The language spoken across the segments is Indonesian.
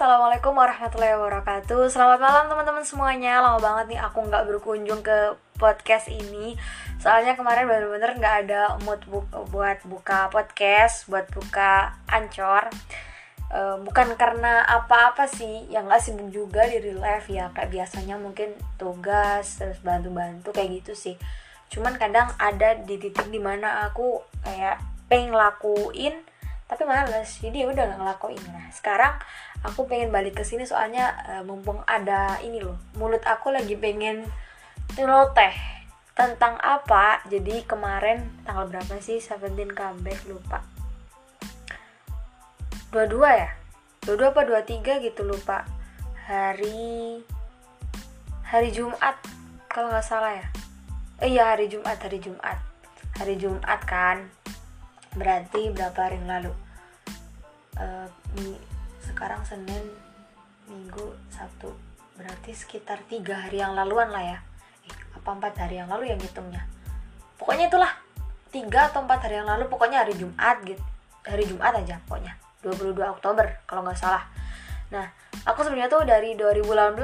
assalamualaikum warahmatullahi wabarakatuh. Selamat malam teman-teman semuanya. Lama banget nih aku nggak berkunjung ke podcast ini. Soalnya kemarin bener-bener nggak ada mood bu buat buka podcast, buat buka ancor. Uh, bukan karena apa-apa sih, yang nggak sibuk juga di real life ya. Kayak biasanya mungkin tugas terus bantu-bantu kayak gitu sih. Cuman kadang ada di titik di mana aku kayak pengen lakuin tapi males jadi ya udah gak ngelakuin nah sekarang aku pengen balik ke sini soalnya uh, mumpung ada ini loh mulut aku lagi pengen nyeloteh tentang apa? Jadi kemarin tanggal berapa sih? 17 comeback lupa. Dua-dua ya? Dua-dua apa dua-tiga gitu lupa. Hari hari Jumat kalau nggak salah ya. Eh, iya hari Jumat hari Jumat. Hari Jumat kan? Berarti berapa hari yang lalu? Uh, sekarang Senin Minggu Sabtu. Berarti sekitar tiga hari yang laluan lah ya. Eh, apa empat hari yang lalu yang hitungnya pokoknya itulah. Tiga atau empat hari yang lalu pokoknya hari Jumat gitu hari Jumat aja pokoknya. 22 Oktober kalau nggak salah. Nah aku sebenarnya tuh dari 2018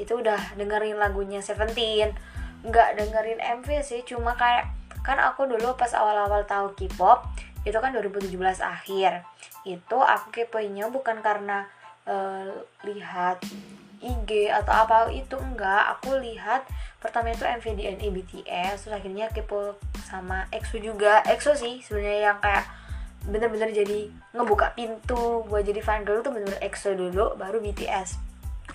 itu udah dengerin lagunya Seventeen. Nggak dengerin MV sih cuma kayak kan aku dulu pas awal-awal tahu K-pop itu kan 2017 akhir. Itu aku kepoinnya bukan karena uh, lihat IG atau apa itu enggak. Aku lihat pertama itu MVDNE BTS terus akhirnya kepo sama EXO juga. EXO sih sebenarnya yang kayak bener-bener jadi ngebuka pintu buat jadi fan girl tuh bener-bener EXO dulu baru BTS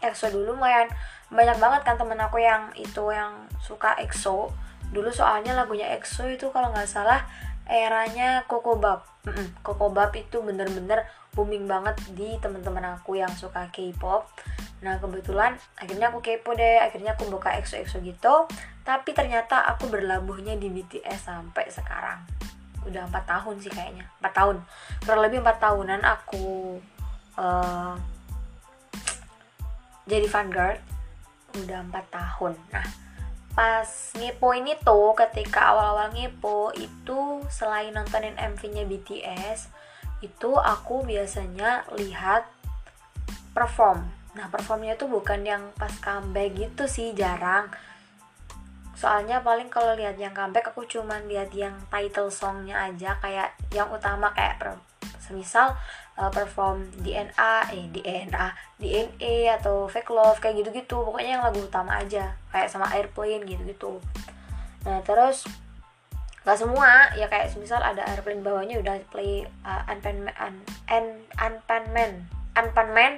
EXO dulu lumayan banyak banget kan temen aku yang itu yang suka EXO. Dulu soalnya lagunya EXO itu kalau nggak salah eranya Kokobab. Mm -mm, Kokobab itu bener-bener booming banget di teman-teman aku yang suka K-pop. Nah kebetulan akhirnya aku kepo deh akhirnya aku buka EXO EXO gitu. Tapi ternyata aku berlabuhnya di BTS sampai sekarang. Udah empat tahun sih kayaknya. Empat tahun. Kurang lebih empat tahunan aku uh, jadi fan girl udah empat tahun. Nah pas ngepo ini tuh ketika awal-awal ngepo itu selain nontonin MV-nya BTS itu aku biasanya lihat perform. Nah performnya tuh bukan yang pas comeback gitu sih jarang. Soalnya paling kalau lihat yang comeback aku cuman lihat yang title songnya aja kayak yang utama kayak semisal uh, perform DNA eh DNA DNA atau Fake Love kayak gitu-gitu. Pokoknya yang lagu utama aja kayak sama Airplane gitu-gitu. Nah terus nggak semua ya kayak misal ada airplane bawahnya udah play uh, Unpan Man Un, Unpan Man. Unpan Man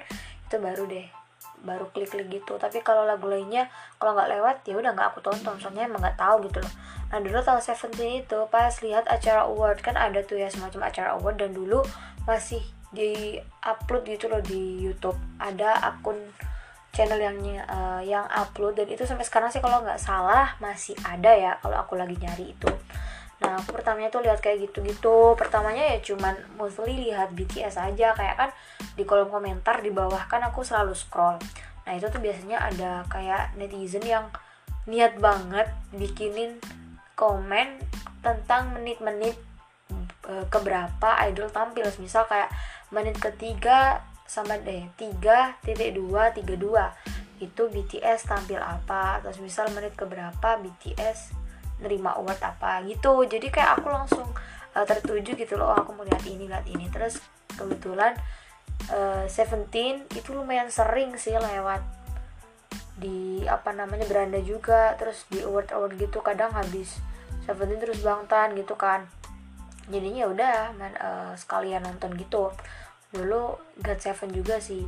itu baru deh baru klik-klik gitu. Tapi kalau lagu lainnya kalau nggak lewat ya udah nggak aku tonton. Soalnya emang nggak tahu gitu loh. Nah dulu tahun Seventeen itu pas lihat acara award kan ada tuh ya semacam acara award dan dulu masih di upload gitu loh di YouTube. Ada akun channel yang uh, yang upload dan itu sampai sekarang sih kalau nggak salah masih ada ya kalau aku lagi nyari itu nah aku pertamanya tuh lihat kayak gitu-gitu. Pertamanya ya cuman mostly lihat BTS aja. Kayak kan di kolom komentar di bawah kan aku selalu scroll. Nah itu tuh biasanya ada kayak netizen yang niat banget bikinin komen tentang menit-menit uh, keberapa idol tampil. Misal kayak menit ketiga sama deh tiga titik dua tiga dua. Itu BTS tampil apa? Terus misal menit keberapa BTS nerima award apa gitu. Jadi kayak aku langsung uh, tertuju gitu loh oh, aku mau lihat ini lihat ini. Terus kebetulan uh, Seventeen itu lumayan sering sih lewat di apa namanya beranda juga. Terus di award award gitu kadang habis Seventeen terus bangtan gitu kan. Jadinya ya udah uh, sekalian nonton gitu. Dulu God Seven juga sih.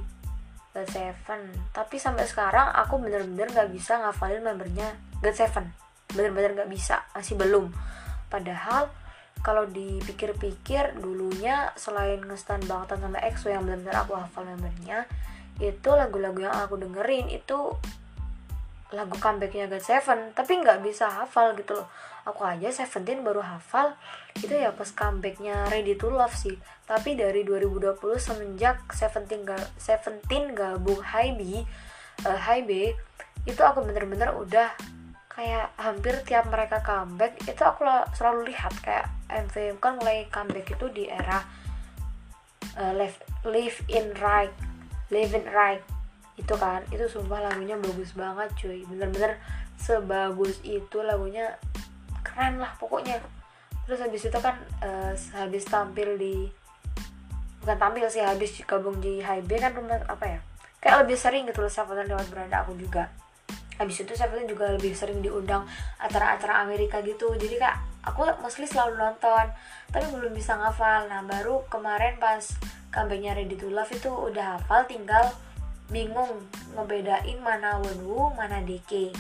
God Seven. Tapi sampai sekarang aku bener-bener nggak -bener bisa ngafalin membernya God Seven bener-bener nggak bisa masih belum. Padahal kalau dipikir-pikir dulunya selain ngestan banget sama EXO yang bener-bener aku hafal membernya itu lagu-lagu yang aku dengerin itu lagu comebacknya God Seven tapi nggak bisa hafal gitu loh. Aku aja Seventeen baru hafal itu ya pas comebacknya Ready to Love sih. Tapi dari 2020 semenjak Seventeen ga, Seventeen gabung High B uh, High B itu aku bener-bener udah kayak hampir tiap mereka comeback itu aku selalu lihat kayak MV kan mulai comeback itu di era uh, live live in right Living Right itu kan. Itu sumpah lagunya bagus banget cuy. Bener-bener sebagus itu lagunya keren lah pokoknya. Terus habis itu kan uh, habis tampil di bukan tampil sih habis gabung di HB kan rumah apa ya kayak lebih sering gitu loh Seventeen lewat beranda aku juga habis itu Seventeen juga lebih sering diundang acara-acara Amerika gitu. Jadi kak aku mostly selalu nonton tapi belum bisa ngafal. Nah baru kemarin pas kampanye Ready to Love itu udah hafal tinggal bingung ngebedain mana Wonwoo mana DK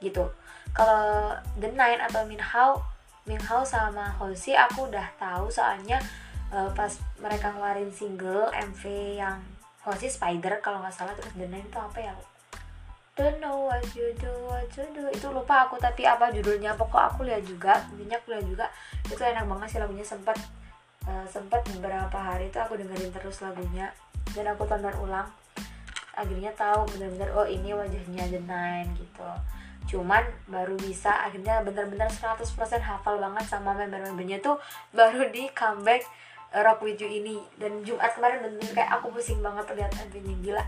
gitu. Kalau The Nine atau Minhao Minhao sama Hoshi aku udah tahu soalnya uh, pas mereka ngeluarin single MV yang Hoshi Spider kalau nggak salah. Terus The Nine itu apa ya Don't know what you do, what you do itu lupa aku tapi apa judulnya. Pokok aku lihat juga intinya aku lihat juga. Itu enak banget sih lagunya. Sempat uh, sempat beberapa hari itu aku dengerin terus lagunya. Dan aku tonton ulang. Akhirnya tahu bener-bener oh ini wajahnya The Nine gitu. Cuman baru bisa akhirnya bener-bener 100% hafal banget sama member-membernya tuh baru di comeback uh, Rock With You ini. Dan Jumat kemarin bener-bener kayak aku pusing banget lihat MV-nya gila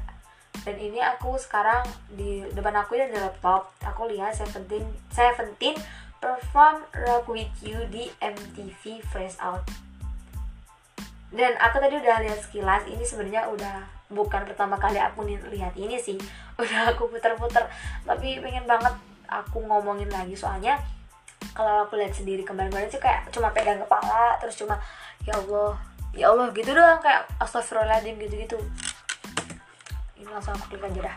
dan ini aku sekarang di depan aku ini ada laptop. Aku lihat Seventeen Seventeen perform Rock With You di MTV Fresh Out. Dan aku tadi udah lihat sekilas ini sebenarnya udah bukan pertama kali aku lihat ini sih. Udah aku puter-puter. Tapi pengen banget aku ngomongin lagi. Soalnya kalau aku lihat sendiri kemarin-kemarin sih kayak cuma pegang kepala terus cuma ya Allah ya Allah gitu doang. Kayak astagfirullahaladzim gitu-gitu langsung aku klik aja dah.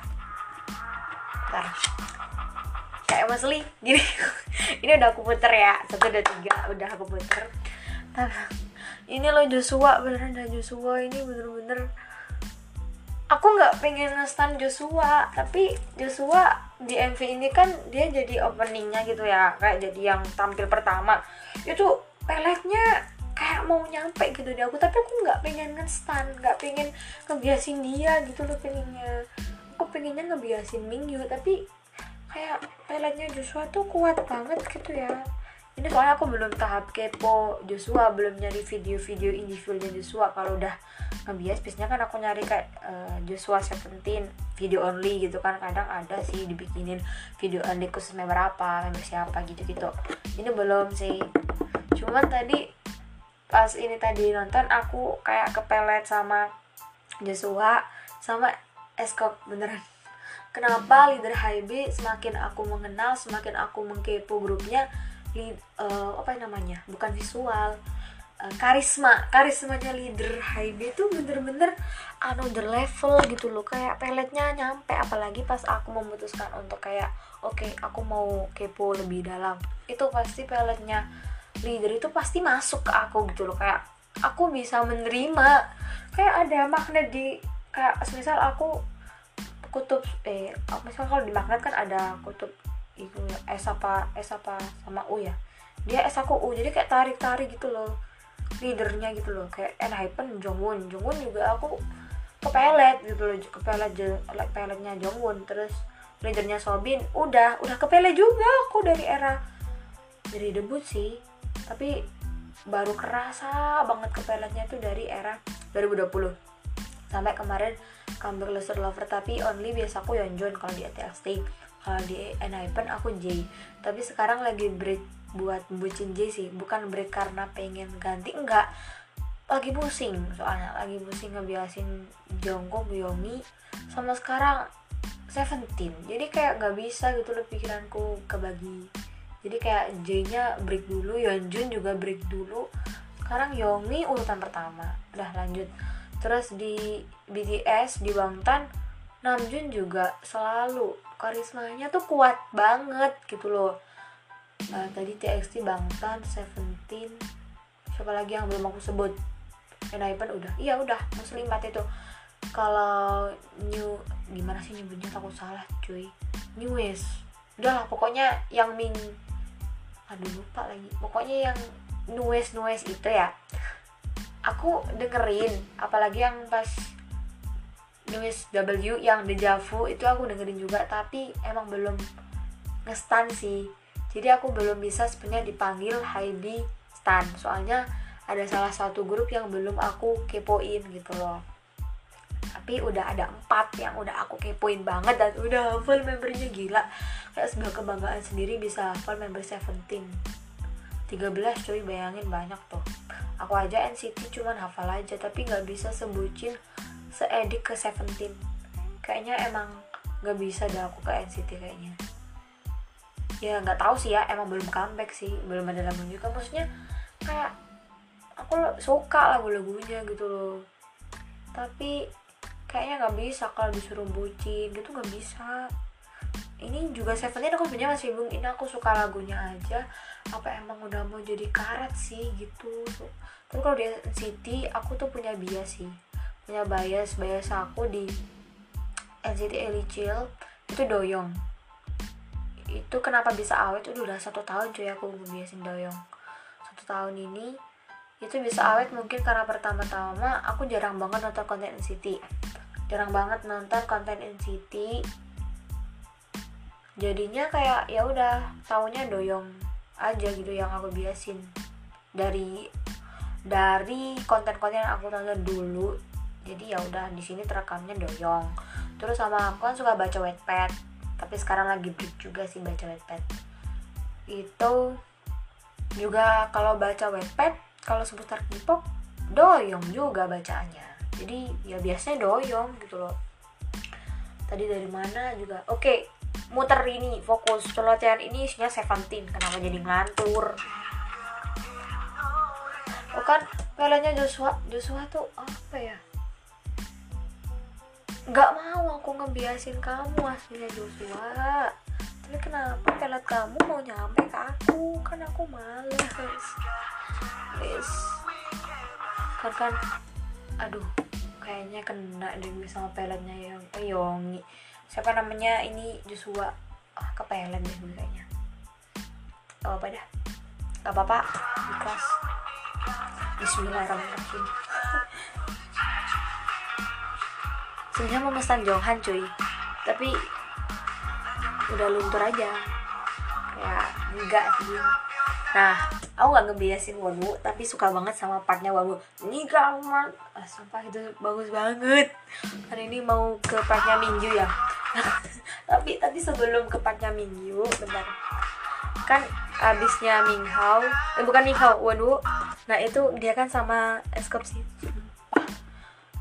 Bentar. kayak Mas Li gini. Ini udah aku puter ya. Satu dua tiga. Udah aku puter. Ini loh Joshua beneran dah Joshua. Ini bener-bener aku nggak pengen ngestan Joshua tapi Joshua di MV ini kan dia jadi openingnya gitu ya. Kayak jadi yang tampil pertama. Itu peletnya kayak mau nyampe gitu di aku. Tapi aku nggak pengen ngestan nggak pengen ngebiasin dia gitu loh pengennya. Aku pengennya ngebiasin Mingyu tapi kayak peletnya Joshua tuh kuat banget gitu ya. Ini soalnya aku belum tahap kepo. Joshua belum nyari video-video individualnya Joshua. Kalau udah ngebias biasanya kan aku nyari kayak uh, Joshua Seventeen video only gitu kan. Kadang ada sih dibikinin video only khusus member apa member siapa gitu-gitu. Ini belum sih. Cuman tadi pas ini tadi nonton aku kayak kepelet sama Joshua sama Eskop beneran. Kenapa leader HB semakin aku mengenal semakin aku mengkepo grupnya lead, uh, apa namanya? Bukan visual. Uh, karisma. Karismanya leader HIB itu bener-bener another level gitu loh. Kayak peletnya nyampe apalagi pas aku memutuskan untuk kayak oke okay, aku mau kepo lebih dalam. Itu pasti peletnya leader itu pasti masuk ke aku gitu loh. Kayak aku bisa menerima. Kayak ada magnet di kayak misal aku kutub eh misal kalau di magnet kan ada kutub itu S apa S apa sama U ya. Dia S aku U jadi kayak tarik tarik gitu loh. Leadernya gitu loh. Kayak Enhypen Jongwon. Jongwon juga aku kepelet gitu loh. Kepelet peletnya Jongwon. Terus leadernya Sobin udah udah kepelet juga aku dari era dari debut sih tapi baru kerasa banget kepeletnya tuh dari era 2020 sampai kemarin comeback Luster Lover tapi only biasa aku Yeonjun kalau di TXT kalau di Enhypen aku J. Tapi sekarang lagi break buat bucin J sih bukan break karena pengen ganti enggak. Lagi pusing soalnya lagi pusing ngebiasin Jongkook Yomi sama sekarang Seventeen. Jadi kayak nggak bisa gitu loh pikiranku kebagi jadi kayak J nya break dulu Yeonjun juga break dulu. Sekarang Yomi urutan pertama. Udah lanjut. Terus di BTS di Bangtan Namjoon juga selalu. Karismanya tuh kuat banget gitu loh. Uh, tadi TXT Bangtan Seventeen. Siapa lagi yang belum aku sebut? Enhypen udah. Iya udah. Muslim empat itu. Kalau new gimana sih nyebutnya? Takut salah cuy. New west udah lah pokoknya yang Ming aduh lupa lagi. Pokoknya yang nues nues itu ya. Aku dengerin apalagi yang pas News W yang Deja Vu itu aku dengerin juga tapi emang belum ngestan sih. Jadi aku belum bisa sebenarnya dipanggil Heidi Stan. Soalnya ada salah satu grup yang belum aku kepoin gitu loh tapi udah ada empat yang udah aku kepoin banget dan udah hafal membernya gila. Kayak sebuah kebanggaan sendiri bisa hafal member Seventeen. 13 cuy bayangin banyak tuh. Aku aja NCT cuman hafal aja tapi nggak bisa sebutin seedik ke Seventeen. Kayaknya emang nggak bisa deh aku ke NCT kayaknya. Ya nggak tahu sih ya emang belum comeback sih belum ada lagu juga maksudnya kayak aku suka lagu-lagunya gitu loh. Tapi kayaknya nggak bisa kalau disuruh bucin gitu nggak bisa. Ini juga Seventeen aku sebenarnya masih bingung. Ini aku suka lagunya aja apa emang udah mau jadi karet sih gitu. Tapi kalau di NCT aku tuh punya bias sih. Punya bias bias aku di NCT Chill itu doyong itu kenapa bisa awet? Itu udah satu tahun cuy aku ngebiasin doyong satu tahun ini itu bisa awet mungkin karena pertama-tama aku jarang banget nonton konten NCT jarang banget nonton konten NCT jadinya kayak ya udah tahunya doyong aja gitu yang aku biasin. Dari dari konten-konten yang aku tonton dulu jadi ya udah di sini terekamnya doyong. Terus sama aku kan suka baca wetpad tapi sekarang lagi break juga sih baca wetpad itu juga kalau baca wetpad kalau seputar K-pop doyong juga bacaannya jadi ya biasanya doyong gitu loh. Tadi dari mana juga. Oke muter ini fokus. Celotehan ini isinya Seventeen. Kenapa jadi ngelantur? Oh kan pelanya Joshua Joshua tuh apa ya? Nggak mau aku ngebiasin kamu aslinya Joshua. Tapi kenapa pelet kamu mau nyampe ke aku? Kan aku males please. Kan kan. Aduh kayaknya kena deh sama peletnya yang eh, Yongi. Siapa namanya? Ini Joshua. Ah kepelet deh kayaknya. Gak apa dah. Gak apa-apa. Ikhlas. Bismillahirrahmanirrahim. Sebenarnya mau pesan Jonghan cuy. Tapi udah luntur aja. Ya enggak sih nah aku nggak ngebiasin Wonu tapi suka banget sama partnya Wonu ini kamar ah, sumpah itu bagus banget. Hari ini mau ke partnya Mingyu ya. Tapi tapi sebelum ke partnya Mingyu bentar. Kan abisnya Minghao eh bukan Minghao Wonu nah itu dia kan sama Eskop sih.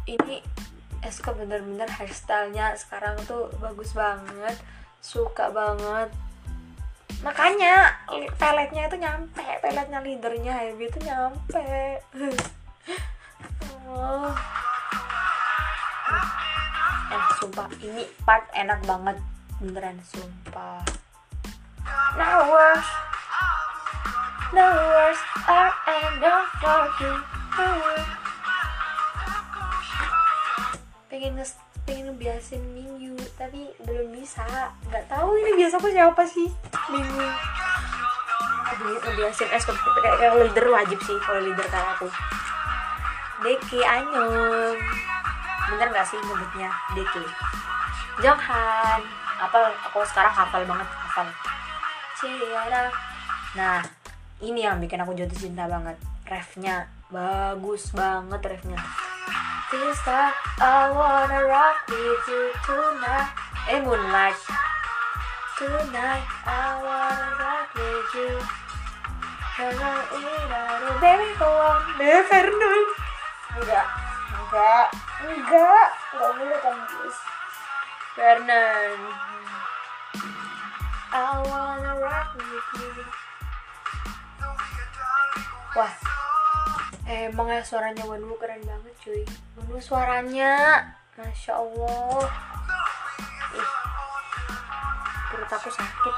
Ini Eskop bener-bener hairstylenya sekarang tuh bagus banget suka banget makanya peletnya itu nyampe peletnya leadernya Hybe itu nyampe. Oh. eh sumpah ini part enak banget. Beneran sumpah. Now words no words are enough for you pengen nge pengen ngebiasin minggu tapi belum bisa. Nggak tahu ini biasa aku siapa sih minggu ngebiasin es kayak kayak leader wajib sih kalau leader kayak aku. Deki Anyong bener nggak sih nyebutnya Deki? Jonghan. Apa aku sekarang hafal banget hafal. Ciara. Nah ini yang bikin aku jatuh cinta banget. Refnya. Bagus banget refnya This time I wanna rock with you tonight. Eh Moonlight. Tonight I wanna rock with you. Hello Iraro Baby go on Nevernoon Enggak. Enggak. Enggak. Enggak boleh tangis Vernon I wanna rock with you. Wah Emang ya suaranya Wanu keren banget cuy. Wanu suaranya Masya Allah. Ih, Perut aku sakit.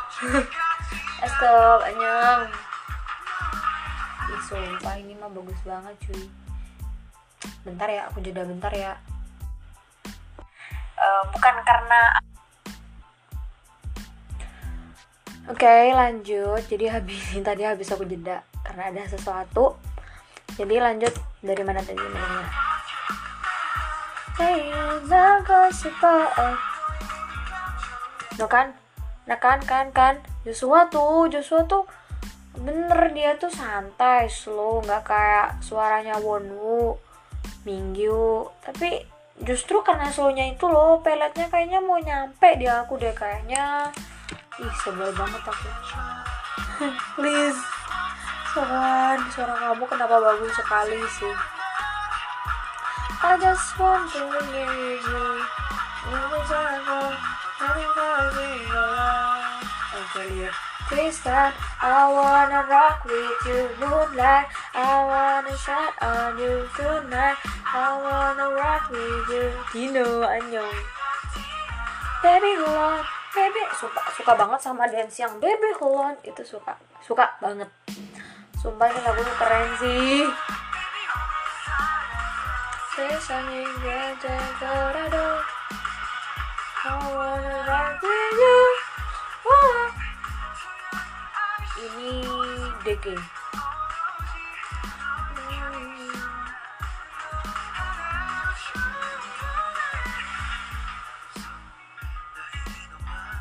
Estop, anyang Ih, sumpah ini mah bagus banget cuy. Bentar ya, aku jeda bentar ya. Uh, Bukan karena Oke lanjut. Jadi habis tadi habis aku jeda Karena ada sesuatu jadi lanjut dari mana tadi namanya No kan? Nah kan kan kan. Joshua tuh Joshua tuh bener dia tuh santai slow nggak kayak suaranya Wonwoo Mingyu. Tapi justru karena slownya itu loh peletnya kayaknya mau nyampe di aku deh kayaknya. Ih sebel banget aku. Please Sohan suara kamu kenapa bagus sekali sih? I just want to hear you. Okay, yeah. Tristan, I wanna rock with you moonlight. I wanna shine on you tonight. I wanna rock with you. Dino, anyong Baby hold on. Baby suka suka banget sama dance yang Baby hold on. Itu suka suka banget Sumpah ini lagunya keren sih. Sesanya Ini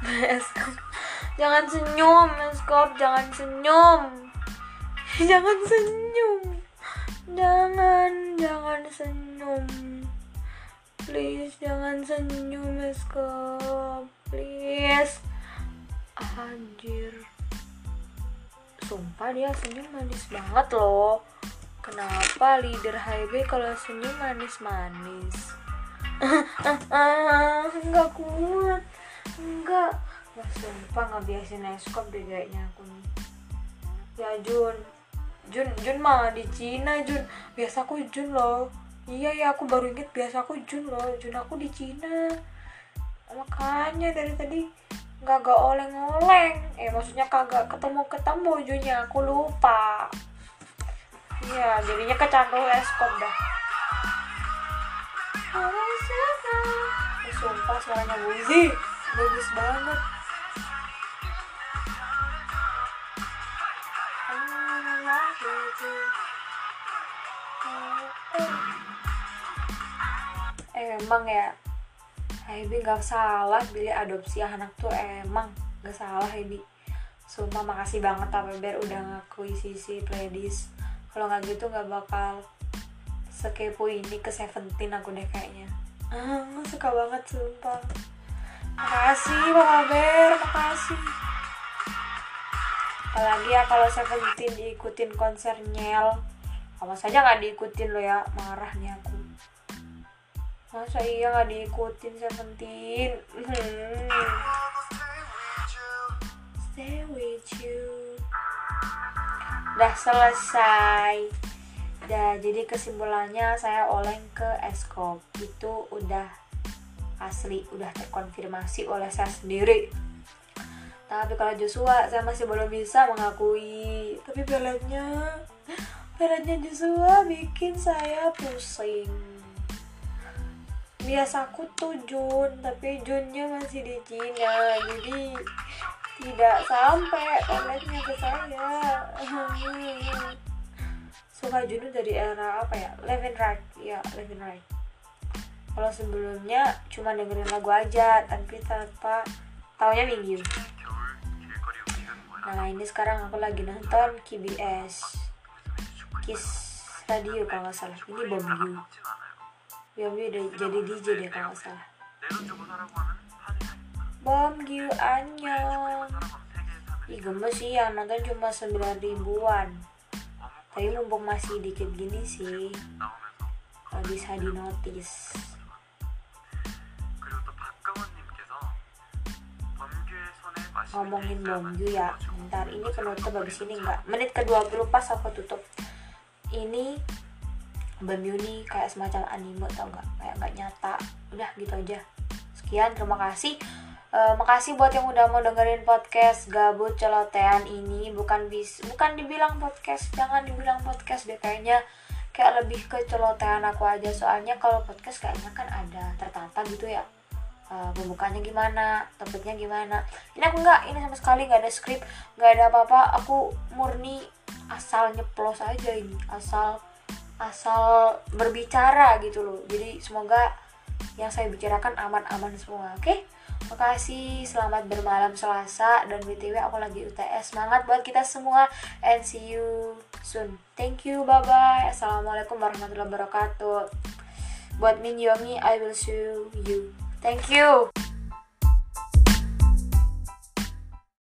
Jangan senyum, Meskop. Jangan senyum. Jangan senyum. Jangan Jangan senyum. Please Jangan senyum Eskop Please. Anjir. Sumpah dia senyum manis banget loh. Kenapa leader HB kalau senyum manis-manis? Enggak kuat. Enggak. Wah sumpah nggak biasin eskop deh kayaknya aku nih. Ya Jun Jun Jun mah di Cina Jun. Biasa aku Jun loh. Iya ya aku baru inget biasa aku Jun loh. Jun aku di Cina. Makanya dari tadi nggak gak oleng-oleng. Eh maksudnya kagak ketemu-ketemu Junnya. Aku lupa. Iya jadinya kecantul eskop dah. Sumpah suaranya Buzi. Bagus banget emang ya. Hebi nggak salah pilih adopsi anak tuh emang nggak salah Hebi sumpah makasih banget Tapeber udah ngakui sisi playlist. Kalau nggak gitu nggak bakal sekepo ini ke Seventeen aku deh kayaknya. Ah, suka banget sumpah. Makasih Pak Ber makasih apalagi ya kalau Seventeen diikutin konser nyel. Sama saja nggak diikutin lo ya marah nih aku. Masa iya nggak diikutin Seventeen hmm. stay with you. Udah selesai. Dah, jadi kesimpulannya saya oleng ke Eskop itu udah asli udah terkonfirmasi oleh saya sendiri tapi kalau Joshua saya masih belum bisa mengakui. Tapi peletnya peletnya Joshua bikin saya pusing. Biasa aku tuh Jun tapi Junnya masih di Cina. Jadi tidak sampai peletnya ke saya. Suka Jun dari era apa ya? Levin Right ya Levin Right kalau sebelumnya cuma dengerin lagu aja tapi tanpa taunya minggu nah ini sekarang aku lagi nonton KBS Kiss Radio kalau nggak salah. Ini Bom You Bom jadi DJ deh kalau nggak salah. Bom You Anyong. Ih gemes sih yang nonton cuma 9 ribuan. Tapi mumpung masih dikit gini sih bisa di notice ngomongin Bongju ya. Bentar ini penutup habis ini enggak menit ke 20 pas aku tutup. Ini Bambu nih kayak semacam anime tau nggak? Kayak nggak nyata. Udah gitu aja. Sekian terima kasih. Uh, makasih buat yang udah mau dengerin podcast gabut celotehan ini. Bukan bis bukan dibilang podcast jangan dibilang podcast deh kayaknya. Kayak lebih ke celotehan aku aja. Soalnya kalau podcast kayaknya kan ada tertata gitu ya uh, pembukanya gimana topiknya gimana ini aku nggak ini sama sekali nggak ada skrip nggak ada apa-apa aku murni asal nyeplos aja ini asal asal berbicara gitu loh jadi semoga yang saya bicarakan aman-aman semua oke okay? Makasih, selamat bermalam Selasa dan BTW aku lagi UTS. Semangat buat kita semua and see you soon. Thank you, bye bye. Assalamualaikum warahmatullahi wabarakatuh. buat Min Yongi I will show you Thank you.